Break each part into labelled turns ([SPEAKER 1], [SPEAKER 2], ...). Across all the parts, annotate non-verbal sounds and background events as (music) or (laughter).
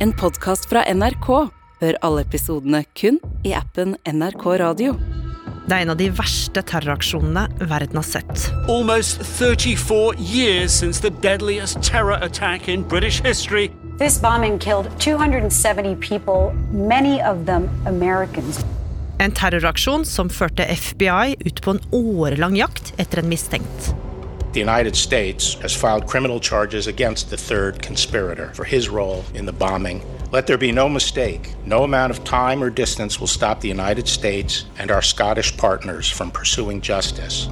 [SPEAKER 1] En podkast fra NRK. Hør alle episodene kun i appen NRK Radio.
[SPEAKER 2] Det er en av de verste terroraksjonene verden har sett.
[SPEAKER 3] Almost 34 years since the deadliest terror attack in British history.
[SPEAKER 4] This bombing killed 270 people, many of them Americans.
[SPEAKER 2] En terroraksjon som førte FBI ut på en årelang jakt etter en mistenkt.
[SPEAKER 5] The United States has filed criminal charges against the third conspirator for his role in the bombing. Let there be no mistake, no amount of time or distance will stop the United States and our Scottish partners from pursuing justice.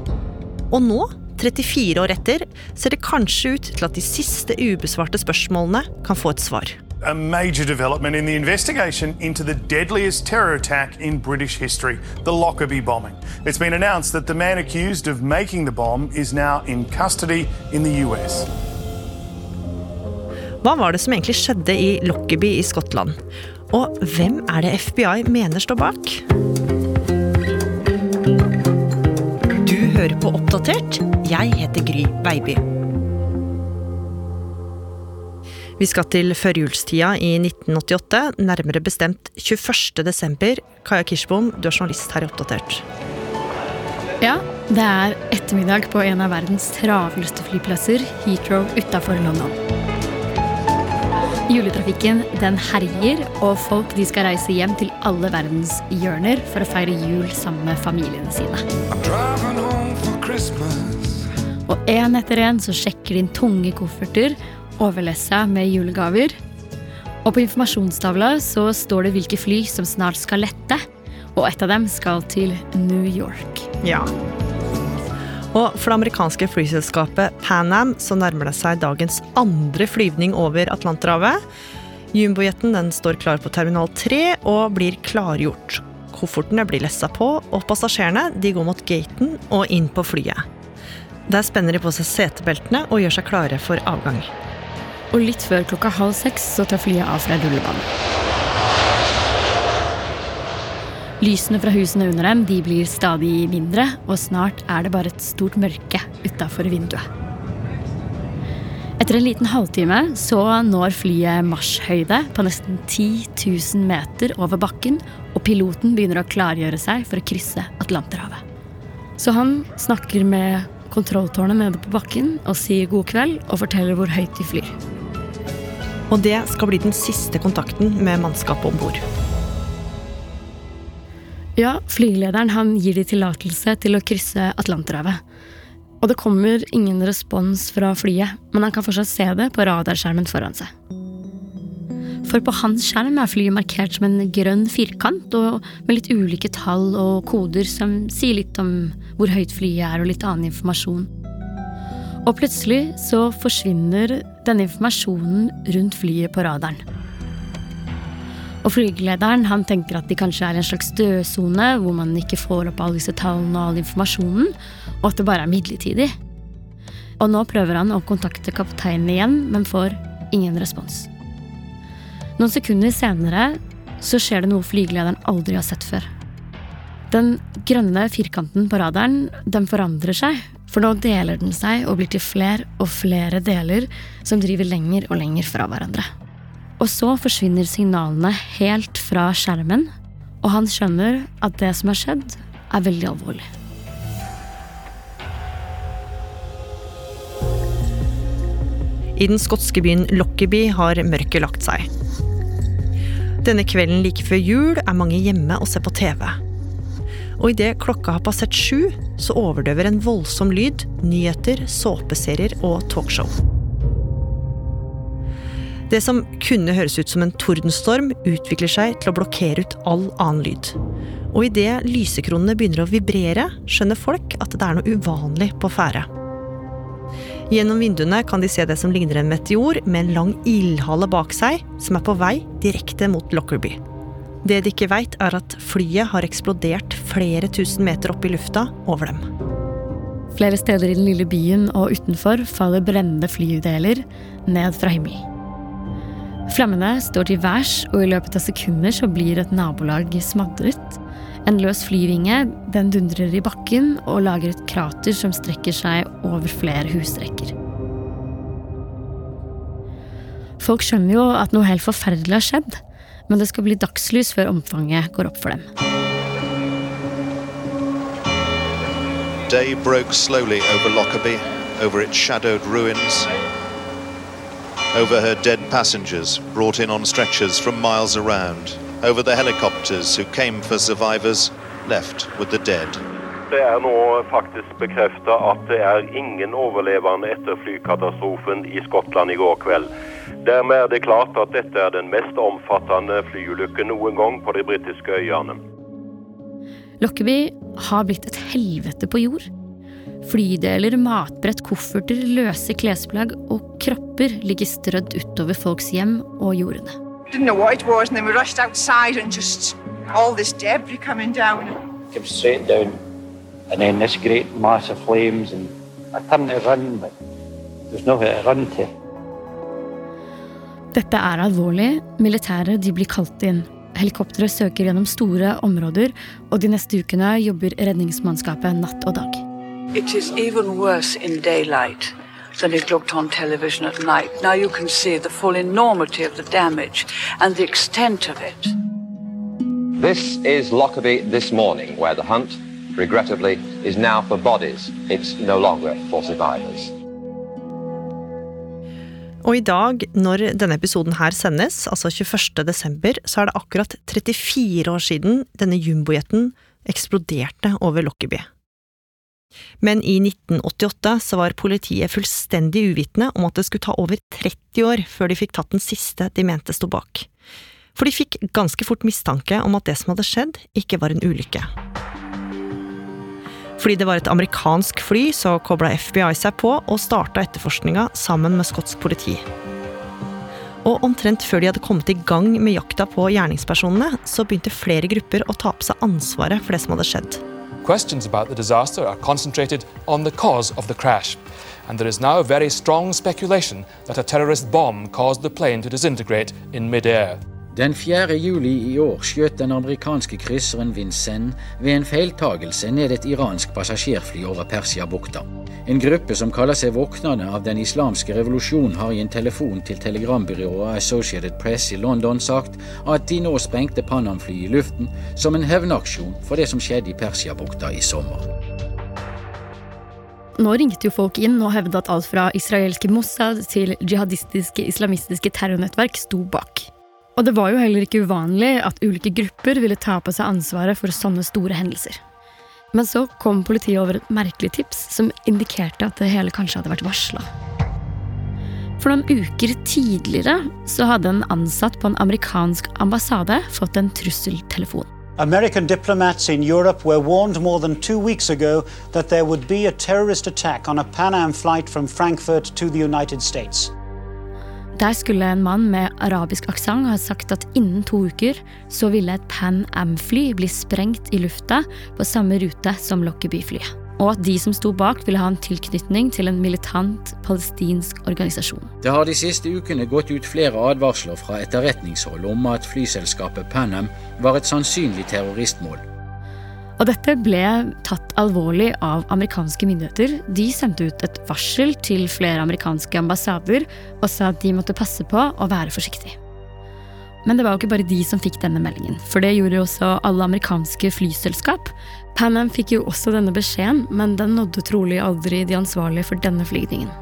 [SPEAKER 2] Og nå, 34 år etter, ser det kanskje ut til at de siste ubesvarte spørsmålene kan få et svar.
[SPEAKER 6] A major development in the investigation into the deadliest terror attack in British history, the Lockerbie bombing. It's been announced that the man accused of making the bomb is now in custody in the US.
[SPEAKER 2] Hva var det som egentlig skjedde i Lockerbie i Skottland? Og hvem er det FBI mener står bak? Du hører på Oppdatert. Jeg heter Gry Baby. Vi skal til førjulstida i 1988, nærmere bestemt 21. desember. Kaja Kirsbom, du er journalist her i Oppdatert.
[SPEAKER 7] Ja, det er ettermiddag på en av verdens travleste flyplasser, Heathrow utafor London. Juletrafikken den herjer, og folk de skal reise hjem til alle verdens hjørner for å feire jul sammen med familiene sine. Og én etter én så sjekker de inn tunge kofferter overlessa med julegaver. Og på informasjonstavla så står det hvilke fly som snart skal lette. Og et av dem skal til New York.
[SPEAKER 2] Ja. Og for det amerikanske flyselskapet Pan Am så nærmer det seg dagens andre flyvning over Atlanterhavet. Jumbojeten den står klar på terminal 3 og blir klargjort. Koffertene blir lessa på, og passasjerene de går mot gaten og inn på flyet. Der spenner de på seg setebeltene og gjør seg klare for avgang.
[SPEAKER 7] Og litt før klokka halv seks så tar flyet av fra rullebanen. Lysene fra husene under dem de blir stadig mindre, og snart er det bare et stort mørke utafor vinduet. Etter en liten halvtime så når flyet marsjhøyde på nesten 10 000 meter over bakken, og piloten begynner å klargjøre seg for å krysse Atlanterhavet. Så han snakker med kontrolltårnet nede på bakken og sier god kveld og forteller hvor høyt de flyr.
[SPEAKER 2] Og det skal bli den siste kontakten med mannskapet om bord.
[SPEAKER 7] Ja, flygelederen han gir de tillatelse til å krysse Atlanterhavet. Og det kommer ingen respons fra flyet, men han kan fortsatt se det på radarskjermen foran seg. For på hans skjerm er flyet markert som en grønn firkant, og med litt ulike tall og koder som sier litt om hvor høyt flyet er, og litt annen informasjon. Og plutselig så forsvinner denne informasjonen rundt flyet på radaren. Og flygelederen han tenker at de kanskje er en slags dødsone, hvor man ikke får opp alle disse tallene og all informasjonen, og at det bare er midlertidig. Og nå prøver han å kontakte kapteinen igjen, men får ingen respons. Noen sekunder senere så skjer det noe flygelederen aldri har sett før. Den grønne firkanten på radaren den forandrer seg, for nå deler den seg og blir til flere og flere deler som driver lenger og lenger fra hverandre. Og så forsvinner signalene helt fra skjermen, og han skjønner at det som har skjedd, er veldig alvorlig.
[SPEAKER 2] I den skotske byen Lockerby har mørket lagt seg. Denne kvelden like før jul er mange hjemme og ser på TV. Og idet klokka har passert sju, så overdøver en voldsom lyd nyheter, såpeserier og talkshow. Det som kunne høres ut som en tordenstorm, utvikler seg til å blokkere ut all annen lyd. Og idet lysekronene begynner å vibrere, skjønner folk at det er noe uvanlig på ferde. Gjennom vinduene kan de se det som ligner en meteor med en lang ildhale bak seg, som er på vei direkte mot Lockerby. Det de ikke veit, er at flyet har eksplodert flere tusen meter opp i lufta over dem.
[SPEAKER 7] Flere steder i den lille byen og utenfor faller brennende flydeler ned fra himmelen. Flammene står til værs, og i løpet av sekunder så blir et nabolag smadret. En løs flyvinge den dundrer i bakken og lager et krater som strekker seg over flere husrekker. Folk skjønner jo at noe helt forferdelig har skjedd, men det skal bli dagslys før omfanget går opp for dem.
[SPEAKER 8] Day broke slowly over Lockerbie, over its shadowed ruins, over her dead passengers brought in on stretchers from miles around, over the helicopters who came for survivors, left with the dead.
[SPEAKER 9] Det er nå faktisk bekreftet at det er ingen overlevende etter flykatastrofen i Skottland i går kveld. Dermed er det klart at dette er den mest omfattende flyulykken noen gang på de britiske øyene.
[SPEAKER 7] Lockerbie har blitt et helvete på jord. Flydeler, matbrett, kofferter, løse klesplagg og kropper ligger strødd utover folks hjem og jordene.
[SPEAKER 10] Didn't know what it was, and then we rushed outside and just all this debris coming down.
[SPEAKER 11] Came straight down, and then this great mass of flames, run, but there's nowhere to run to.
[SPEAKER 7] Dette er alvorlig. Militæret de blir kalt inn. Helikoptre søker gjennom store områder, og de neste ukene jobber redningsmannskapet natt og dag.
[SPEAKER 12] It is even worse in daylight than it looked on television at night. Now you can see the full enormity of the damage and the extent of it.
[SPEAKER 13] This is Lockerbie this morning, where the hunt, regrettably, is now for bodies. It's no longer for survivors.
[SPEAKER 2] Og i dag, når denne episoden her sendes, altså 21. desember, så er det akkurat 34 år siden denne jumbojeten eksploderte over Lockerbie. Men i 1988 så var politiet fullstendig uvitende om at det skulle ta over 30 år før de fikk tatt den siste de mente sto bak. For de fikk ganske fort mistanke om at det som hadde skjedd, ikke var en ulykke. Fordi det var et amerikansk fly, så kobla FBI seg på og starta etterforskninga sammen med skotsk politi. Og omtrent før de hadde kommet i gang med jakta på gjerningspersonene, så begynte flere grupper å ta på seg ansvaret for det som hadde skjedd.
[SPEAKER 14] Questions about the disaster are concentrated on the cause of the crash, and there is now very strong speculation that a terrorist bomb caused the plane to disintegrate in midair.
[SPEAKER 15] Den 4. juli i år skjøt den amerikanske krysseren Vincennes ved en feiltagelse ned et iransk passasjerfly over Persiabukta. En gruppe som kaller seg Våknerne av den islamske revolusjonen, har i en telefon til telegrambyrået Associated Press i London sagt at de nå sprengte Panam-flyet i luften som en hevnaksjon for det som skjedde i Persiabukta i sommer.
[SPEAKER 7] Nå ringte jo folk inn og hevdet at alt fra israelske Mossad til jihadistiske islamistiske terrornettverk sto bak. Og det var jo heller ikke uvanlig at ulike grupper ville ta på seg ansvaret for sånne store hendelser. Men så kom politiet over et merkelig tips som indikerte at det hele kanskje hadde vært varsla. For noen uker tidligere så hadde en ansatt på en amerikansk ambassade fått en trusseltelefon.
[SPEAKER 16] American diplomats in Europe were warned more than two weeks ago that there would be a terrorist attack on Pan Am flight from Frankfurt United States.
[SPEAKER 7] Der skulle en mann med arabisk aksent ha sagt at innen to uker så ville et Pan Am-fly bli sprengt i lufta på samme rute som Lockerbie-flyet. Og at de som sto bak, ville ha en tilknytning til en militant palestinsk organisasjon.
[SPEAKER 15] Det har de siste ukene gått ut flere advarsler fra etterretningshold om at flyselskapet Pan Am var et sannsynlig terroristmål.
[SPEAKER 7] Og dette ble tatt alvorlig av amerikanske myndigheter. De sendte ut et varsel til flere amerikanske ambassader og sa at de måtte passe på å være forsiktige. Men det var jo ikke bare de som fikk denne meldingen, for det gjorde også alle amerikanske flyselskap. Pan Am fikk jo også denne beskjeden, men den nådde trolig aldri de ansvarlige for denne flygningen.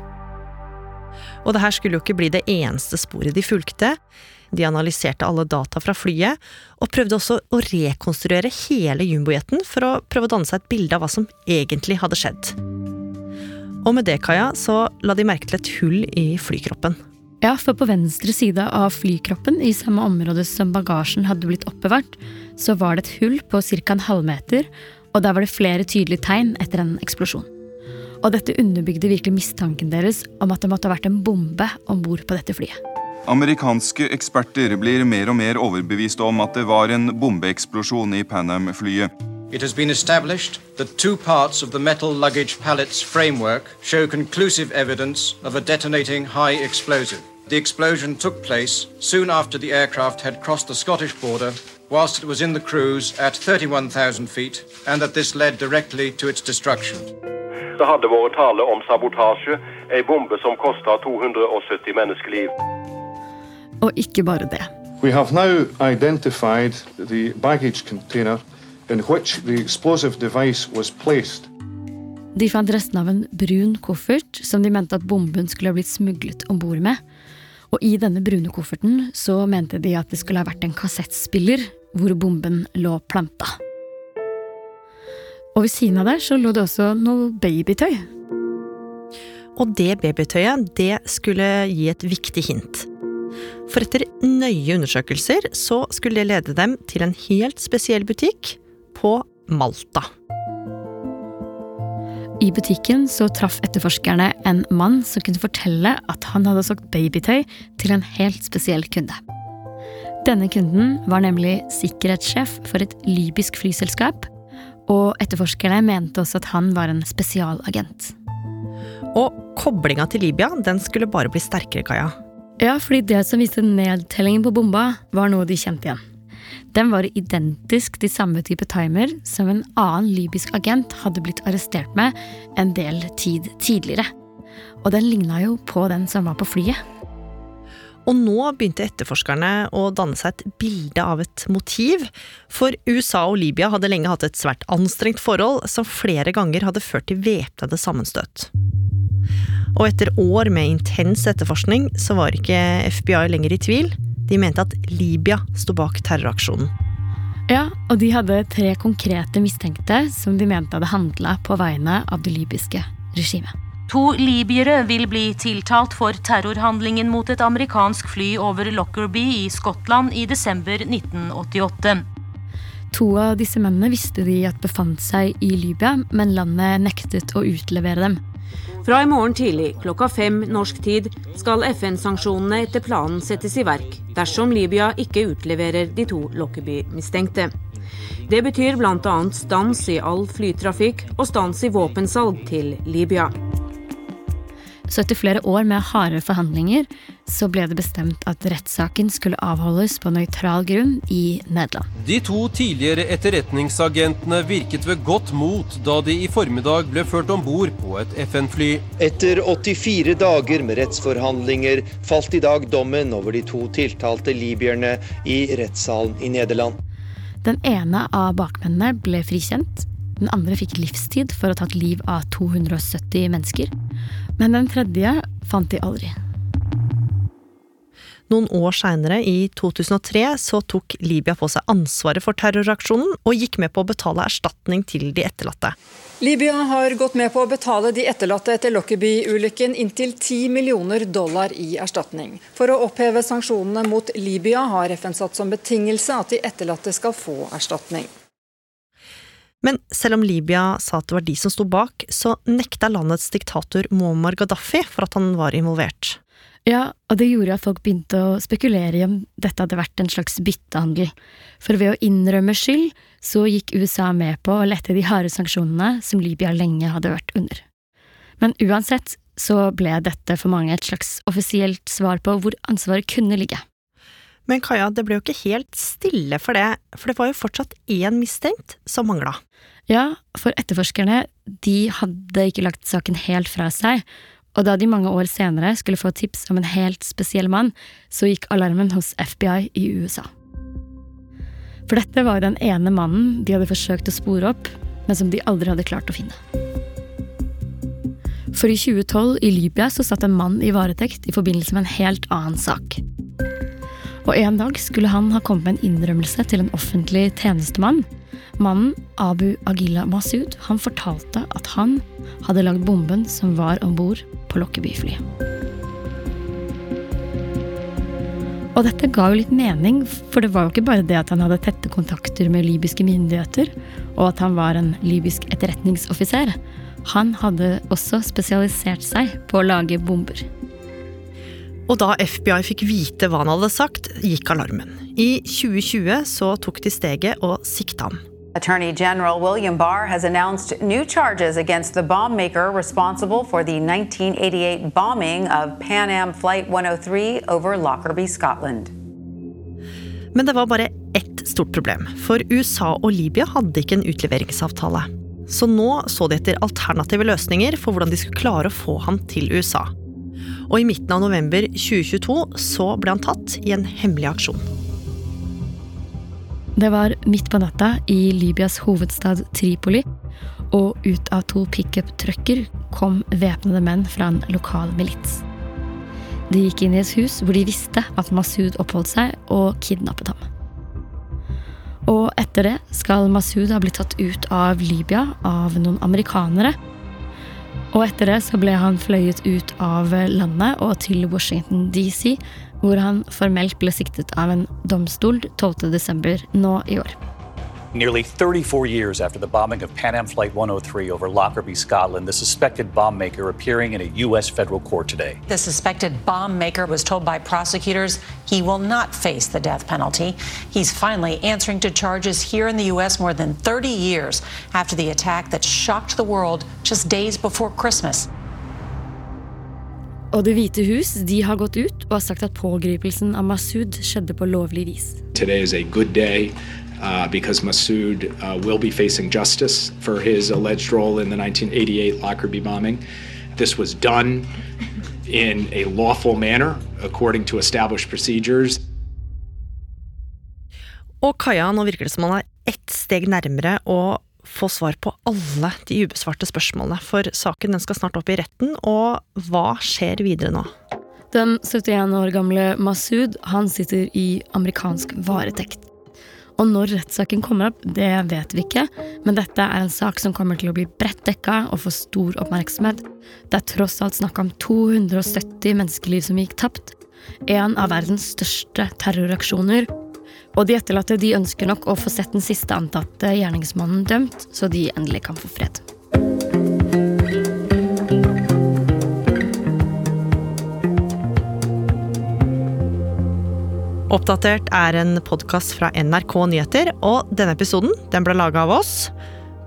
[SPEAKER 2] Og det her skulle jo ikke bli det eneste sporet de fulgte. De analyserte alle data fra flyet, og prøvde også å rekonstruere hele jumbojeten for å prøve å danne seg et bilde av hva som egentlig hadde skjedd. Og med det, Kaja, så la de merke til et hull i flykroppen.
[SPEAKER 7] Ja, for på venstre side av flykroppen, i samme område som bagasjen hadde blitt oppbevart, så var det et hull på ca. en halvmeter, og der var det flere tydelige tegn etter en eksplosjon. Og dette underbygde virkelig mistanken deres om at det måtte ha vært en bombe om bord på dette flyet.
[SPEAKER 17] Amerikanske eksperter blir mer og mer overbevist om at det var en bombeeksplosjon i Pan Am-flyet.
[SPEAKER 18] It has been established that two parts of the metal luggage pallet's framework show conclusive evidence of a detonating high explosive. The explosion took place soon after the aircraft had crossed the Scottish border whilst it was in the cruise at 31,000 feet, and that this led directly to its destruction.
[SPEAKER 9] Det hadde vært tale om sabotasje, ei bombe som kosta 270 menneskeliv.
[SPEAKER 7] Og ikke bare det.
[SPEAKER 19] We have now identified the baggage container in which the explosive device was placed.
[SPEAKER 7] De fant resten av en brun koffert som de mente at bomben skulle ha blitt smuglet om bord med. Og i denne brune kofferten så mente de at det skulle ha vært en kassettspiller hvor bomben lå planta. Og ved siden av der så lå det også noe babytøy.
[SPEAKER 2] Og det babytøyet, det skulle gi et viktig hint. For etter nøye undersøkelser så skulle det lede dem til en helt spesiell butikk på Malta.
[SPEAKER 7] I butikken så traff etterforskerne en mann som kunne fortelle at han hadde solgt babytøy til en helt spesiell kunde. Denne kunden var nemlig sikkerhetssjef for et libysk flyselskap, og etterforskerne mente også at han var en spesialagent.
[SPEAKER 2] Og koblinga til Libya den skulle bare bli sterkere, Kaja.
[SPEAKER 7] Ja, fordi det som viste nedtellingen på bomba, var noe de kjente igjen. Den var identisk til samme type timer som en annen libysk agent hadde blitt arrestert med en del tid tidligere. Og den ligna jo på den som var på flyet.
[SPEAKER 2] Og nå begynte etterforskerne å danne seg et bilde av et motiv, for USA og Libya hadde lenge hatt et svært anstrengt forhold som flere ganger hadde ført til væpnede sammenstøt. Og etter år med intens etterforskning så var ikke FBI lenger i tvil. De mente at Libya sto bak terroraksjonen.
[SPEAKER 7] Ja, og de hadde tre konkrete mistenkte som de mente hadde handla på vegne av det libyske regimet.
[SPEAKER 20] To libyere vil bli tiltalt for terrorhandlingen mot et amerikansk fly over Lockerbie i Skottland i desember 1988.
[SPEAKER 7] To av disse mennene visste de at befant seg i Libya, men landet nektet å utlevere dem.
[SPEAKER 21] Fra i morgen tidlig klokka fem norsk tid skal FN-sanksjonene etter planen settes i verk dersom Libya ikke utleverer de to Lockerbie-mistenkte. Det betyr bl.a. stans i all flytrafikk og stans i våpensalg til Libya.
[SPEAKER 7] Så etter flere år med harde forhandlinger så ble det bestemt at rettssaken skulle avholdes på nøytral grunn i Nederland.
[SPEAKER 22] De to tidligere etterretningsagentene virket ved godt mot da de i formiddag ble ført om bord på et FN-fly.
[SPEAKER 23] Etter 84 dager med rettsforhandlinger falt i dag dommen over de to tiltalte libyerne i rettssalen i Nederland.
[SPEAKER 7] Den ene av bakmennene ble frikjent. Den andre fikk livstid for å ha tatt liv av 270 mennesker. Men den tredje fant de aldri.
[SPEAKER 2] Noen år seinere, i 2003, så tok Libya på seg ansvaret for terroraksjonen og gikk med på å betale erstatning til de etterlatte.
[SPEAKER 24] Libya har gått med på å betale de etterlatte etter Lockerbie-ulykken inntil 10 millioner dollar i erstatning. For å oppheve sanksjonene mot Libya har FN satt som betingelse at de etterlatte skal få erstatning.
[SPEAKER 2] Men selv om Libya sa at det var de som sto bak, så nekta landets diktator Muammar Gaddafi for at han var involvert.
[SPEAKER 7] Ja, og det gjorde at folk begynte å spekulere i om dette hadde vært en slags byttehandel. For ved å innrømme skyld, så gikk USA med på å lette de harde sanksjonene som Libya lenge hadde vært under. Men uansett så ble dette for mange et slags offisielt svar på hvor ansvaret kunne ligge.
[SPEAKER 2] Men Kaja, det ble jo ikke helt stille for det, for det var jo fortsatt én mistenkt som mangla.
[SPEAKER 7] Ja, for etterforskerne, de hadde ikke lagt saken helt fra seg, og da de mange år senere skulle få tips om en helt spesiell mann, så gikk alarmen hos FBI i USA. For dette var jo den ene mannen de hadde forsøkt å spore opp, men som de aldri hadde klart å finne. For i 2012 i Libya så satt en mann i varetekt i forbindelse med en helt annen sak. Og en dag skulle han ha kommet med en innrømmelse til en offentlig tjenestemann. Mannen, Abu Agila Masud, han fortalte at han hadde lagd bomben som var om bord på Lockerbie-flyet. Og dette ga jo litt mening, for det var jo ikke bare det at han hadde tette kontakter med libyske myndigheter, og at han var en libysk etterretningsoffiser. Han hadde også spesialisert seg på å lage bomber.
[SPEAKER 2] Og da FBI fikk vite hva han hadde sagt, gikk alarmen. I 2020 så tok de steget og sikta ham.
[SPEAKER 25] Attorney General William Barr has announced new charges against the bomb maker responsible for the 1988 bombing of Pan Am Flight 103 over Lockerbie, Scotland.
[SPEAKER 2] Men det var bare ett stort problem, for USA og Libya hadde ikke en utleveringsavtale. Så nå så de etter alternative løsninger for hvordan de skulle klare å få ham til USA. Og i midten av november 2022 så ble han tatt i en hemmelig aksjon.
[SPEAKER 7] Det var midt på natta i Libyas hovedstad Tripoli, og ut av to pickup-trucker kom væpnede menn fra en lokal milits. De gikk inn i et hus hvor de visste at Masud oppholdt seg, og kidnappet ham. Og etter det skal Masud ha blitt tatt ut av Libya av noen amerikanere. Og etter det så ble han fløyet ut av landet og til Washington DC, hvor han formelt ble siktet av en domstol 12.12. nå i år.
[SPEAKER 26] Nearly 34 years after the bombing of Pan Am Flight 103 over Lockerbie, Scotland, the suspected bomb maker appearing in a U.S. federal court today.
[SPEAKER 27] The suspected bomb maker was told by prosecutors he will not face the death penalty. He's finally answering to charges here in the U.S. more than 30 years after the attack that shocked the world just days before Christmas.
[SPEAKER 7] Og Det hvite hus de har gått ut og har sagt at pågripelsen av Masud skjedde på lovlig vis.
[SPEAKER 28] Today is a good day uh, because Massoud uh, will be facing justice for his alleged role in the 1988 Lockerbie bombing. This was done in a lawful manner according to established procedures.
[SPEAKER 2] Og Kaja, nå virker det som han er ett steg nærmere å få svar på alle de ubesvarte spørsmålene, for saken den skal snart opp i retten, og hva skjer videre nå?
[SPEAKER 7] Den 71 år gamle Masud han sitter i amerikansk varetekt. Og når rettssaken kommer opp, det vet vi ikke, men dette er en sak som kommer til å bli bredt dekka og få stor oppmerksomhet. Det er tross alt snakk om 270 menneskeliv som gikk tapt. En av verdens største terroraksjoner. Og de etterlatte de ønsker nok å få sett den siste antatte gjerningsmannen dømt, så de endelig kan få fred.
[SPEAKER 2] Oppdatert er en podkast fra NRK Nyheter, og denne episoden den ble laga av oss.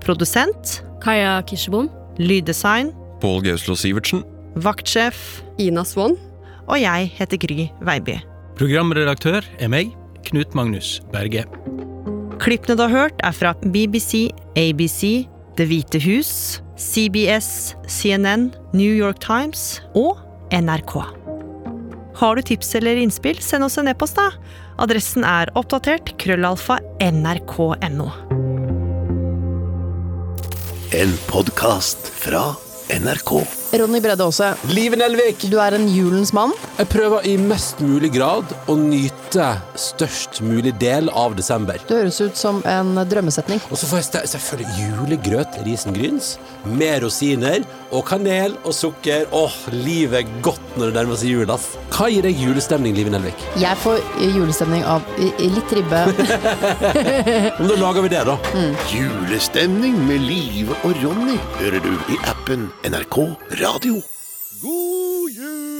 [SPEAKER 2] Produsent
[SPEAKER 7] Kaja Kirsebom.
[SPEAKER 2] Lyddesign
[SPEAKER 29] Pål Gauslo Sivertsen.
[SPEAKER 2] Vaktsjef
[SPEAKER 30] Ina Swann.
[SPEAKER 2] Og jeg heter Gry Veiby.
[SPEAKER 31] Programredaktør er meg, Knut Magnus Berge.
[SPEAKER 2] Klippene du har hørt, er fra BBC, ABC, Det hvite hus, CBS, CNN, New York Times og NRK. Har du tips eller innspill, send oss en e-post, da. Adressen er oppdatert krøllalfa nrk.no.
[SPEAKER 32] En podkast fra NRK.
[SPEAKER 30] Ronny Bredde Aase.
[SPEAKER 33] Live Nelvik.
[SPEAKER 30] Du er en julens mann.
[SPEAKER 33] Jeg prøver i mest mulig grad å nyte størst mulig del av desember.
[SPEAKER 30] Det høres ut som en drømmesetning.
[SPEAKER 33] Og så får jeg selvfølgelig julegrøt risengryns med rosiner og kanel og sukker. Åh, livet er godt når det nærmer seg jul, ass. Hva gir deg julestemning, Live Nelvik?
[SPEAKER 30] Jeg får julestemning av litt ribbe. (laughs)
[SPEAKER 33] Men da lager vi det, da.
[SPEAKER 32] Mm. Julestemning med Live og Ronny hører du i appen NRK Radio. God jul!